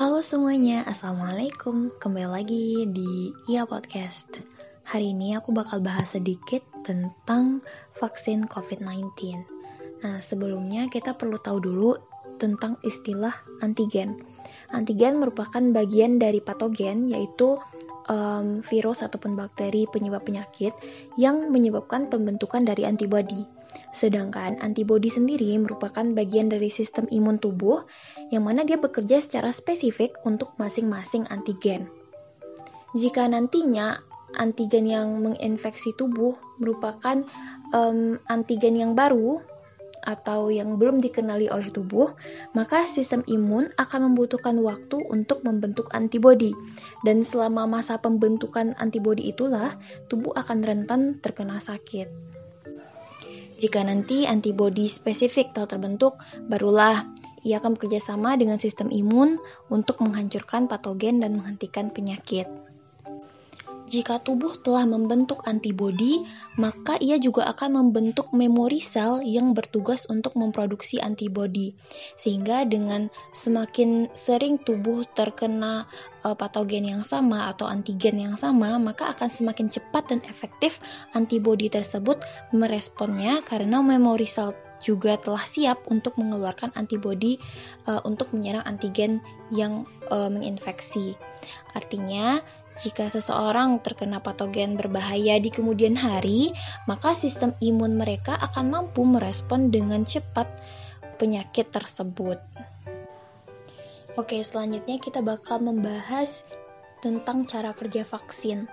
Halo semuanya, Assalamualaikum. Kembali lagi di IA Podcast. Hari ini aku bakal bahas sedikit tentang vaksin COVID-19 Nah sebelumnya kita perlu tahu dulu tentang istilah antigen. Antigen merupakan bagian dari patogen yaitu um, virus ataupun bakteri penyebab penyakit yang menyebabkan pembentukan dari antibodi Sedangkan antibodi sendiri merupakan bagian dari sistem imun tubuh yang mana dia bekerja secara spesifik untuk masing-masing antigen. Jika nantinya antigen yang menginfeksi tubuh merupakan um, antigen yang baru atau yang belum dikenali oleh tubuh, maka sistem imun akan membutuhkan waktu untuk membentuk antibodi. Dan selama masa pembentukan antibodi itulah, tubuh akan rentan terkena sakit. Jika nanti antibodi spesifik telah terbentuk, barulah ia akan bekerjasama dengan sistem imun untuk menghancurkan patogen dan menghentikan penyakit. Jika tubuh telah membentuk antibodi, maka ia juga akan membentuk memori sel yang bertugas untuk memproduksi antibodi. Sehingga dengan semakin sering tubuh terkena uh, patogen yang sama atau antigen yang sama, maka akan semakin cepat dan efektif antibodi tersebut meresponnya karena memori sel juga telah siap untuk mengeluarkan antibodi uh, untuk menyerang antigen yang uh, menginfeksi. Artinya, jika seseorang terkena patogen berbahaya di kemudian hari, maka sistem imun mereka akan mampu merespon dengan cepat penyakit tersebut. Oke, selanjutnya kita bakal membahas tentang cara kerja vaksin.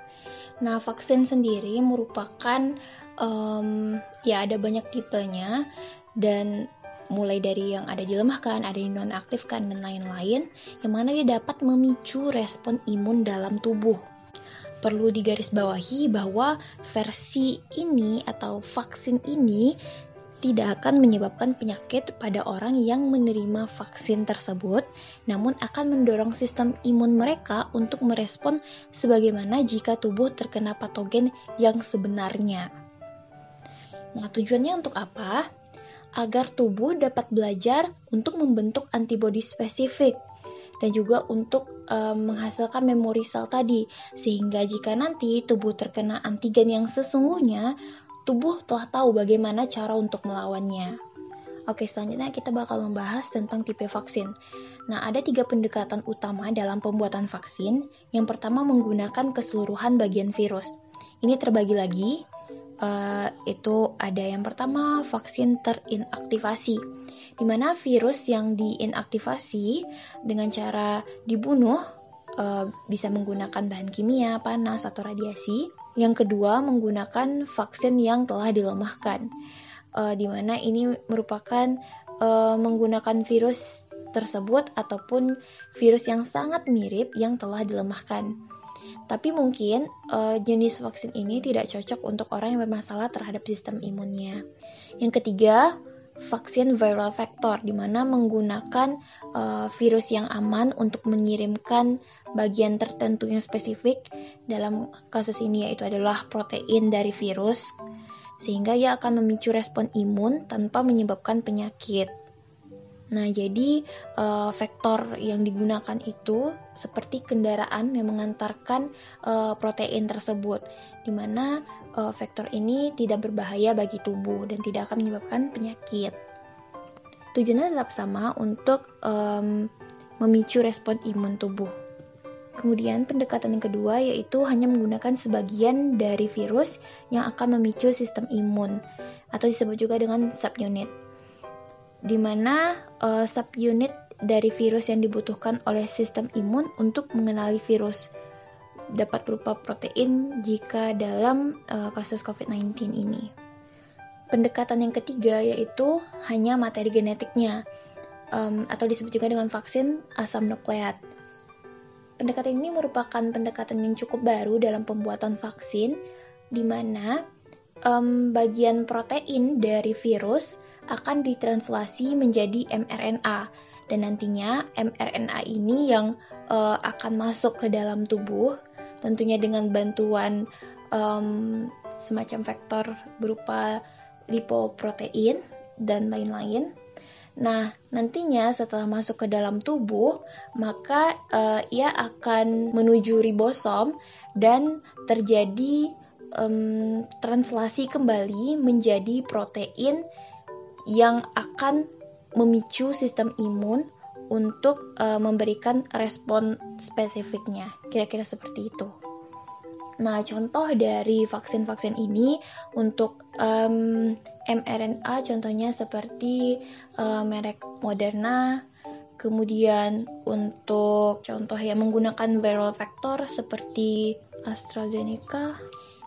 Nah, vaksin sendiri merupakan um, ya ada banyak tipenya dan mulai dari yang ada dilemahkan, ada yang nonaktifkan dan lain-lain, yang mana dia dapat memicu respon imun dalam tubuh. Perlu digarisbawahi bahwa versi ini atau vaksin ini tidak akan menyebabkan penyakit pada orang yang menerima vaksin tersebut, namun akan mendorong sistem imun mereka untuk merespon sebagaimana jika tubuh terkena patogen yang sebenarnya. Nah, tujuannya untuk apa? Agar tubuh dapat belajar untuk membentuk antibodi spesifik dan juga untuk um, menghasilkan memori sel tadi sehingga jika nanti tubuh terkena antigen yang sesungguhnya tubuh telah tahu bagaimana cara untuk melawannya. Oke, selanjutnya kita bakal membahas tentang tipe vaksin. Nah, ada tiga pendekatan utama dalam pembuatan vaksin. Yang pertama menggunakan keseluruhan bagian virus. Ini terbagi lagi uh, itu ada yang pertama vaksin terinaktivasi, di mana virus yang diinaktivasi dengan cara dibunuh uh, bisa menggunakan bahan kimia, panas atau radiasi. Yang kedua menggunakan vaksin yang telah dilemahkan, uh, di mana ini merupakan uh, menggunakan virus tersebut ataupun virus yang sangat mirip yang telah dilemahkan. Tapi mungkin uh, jenis vaksin ini tidak cocok untuk orang yang bermasalah terhadap sistem imunnya. Yang ketiga, vaksin viral vector di mana menggunakan uh, virus yang aman untuk mengirimkan bagian tertentu yang spesifik dalam kasus ini yaitu adalah protein dari virus sehingga ia akan memicu respon imun tanpa menyebabkan penyakit. Nah, jadi uh, vektor yang digunakan itu seperti kendaraan yang mengantarkan uh, protein tersebut, di mana uh, vektor ini tidak berbahaya bagi tubuh dan tidak akan menyebabkan penyakit. Tujuannya tetap sama untuk um, memicu respon imun tubuh. Kemudian pendekatan yang kedua yaitu hanya menggunakan sebagian dari virus yang akan memicu sistem imun atau disebut juga dengan subunit di mana uh, subunit dari virus yang dibutuhkan oleh sistem imun untuk mengenali virus dapat berupa protein jika dalam uh, kasus COVID-19 ini. Pendekatan yang ketiga yaitu hanya materi genetiknya um, atau disebut juga dengan vaksin asam nukleat. Pendekatan ini merupakan pendekatan yang cukup baru dalam pembuatan vaksin, di mana um, bagian protein dari virus akan ditranslasi menjadi mRNA dan nantinya mRNA ini yang uh, akan masuk ke dalam tubuh tentunya dengan bantuan um, semacam vektor berupa lipoprotein dan lain-lain. Nah, nantinya setelah masuk ke dalam tubuh, maka uh, ia akan menuju ribosom dan terjadi um, translasi kembali menjadi protein yang akan memicu sistem imun untuk uh, memberikan respon spesifiknya. Kira-kira seperti itu. Nah, contoh dari vaksin-vaksin ini untuk um, mRNA contohnya seperti uh, merek Moderna, kemudian untuk contoh yang menggunakan viral vector seperti AstraZeneca,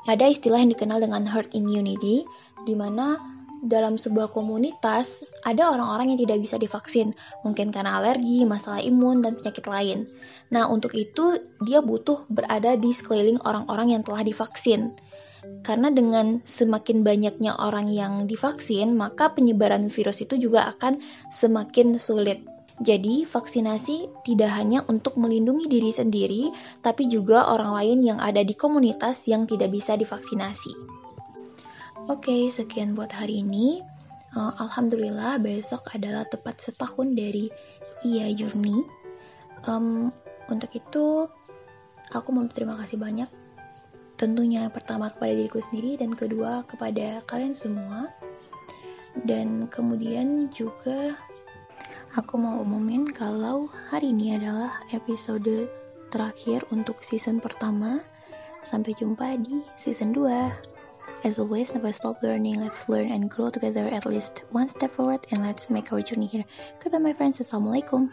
ada istilah yang dikenal dengan herd immunity, di mana dalam sebuah komunitas ada orang-orang yang tidak bisa divaksin, mungkin karena alergi, masalah imun, dan penyakit lain. Nah, untuk itu dia butuh berada di sekeliling orang-orang yang telah divaksin. Karena dengan semakin banyaknya orang yang divaksin, maka penyebaran virus itu juga akan semakin sulit. Jadi, vaksinasi tidak hanya untuk melindungi diri sendiri, tapi juga orang lain yang ada di komunitas yang tidak bisa divaksinasi. Oke, okay, sekian buat hari ini. Uh, Alhamdulillah besok adalah tepat setahun dari Iya Journey. Um, untuk itu, aku mau berterima kasih banyak. Tentunya pertama kepada diriku sendiri dan kedua kepada kalian semua. Dan kemudian juga aku mau umumin kalau hari ini adalah episode terakhir untuk season pertama. Sampai jumpa di season 2. As always, never stop learning. Let's learn and grow together at least one step forward and let's make our journey here. Goodbye, my friends. Assalamualaikum.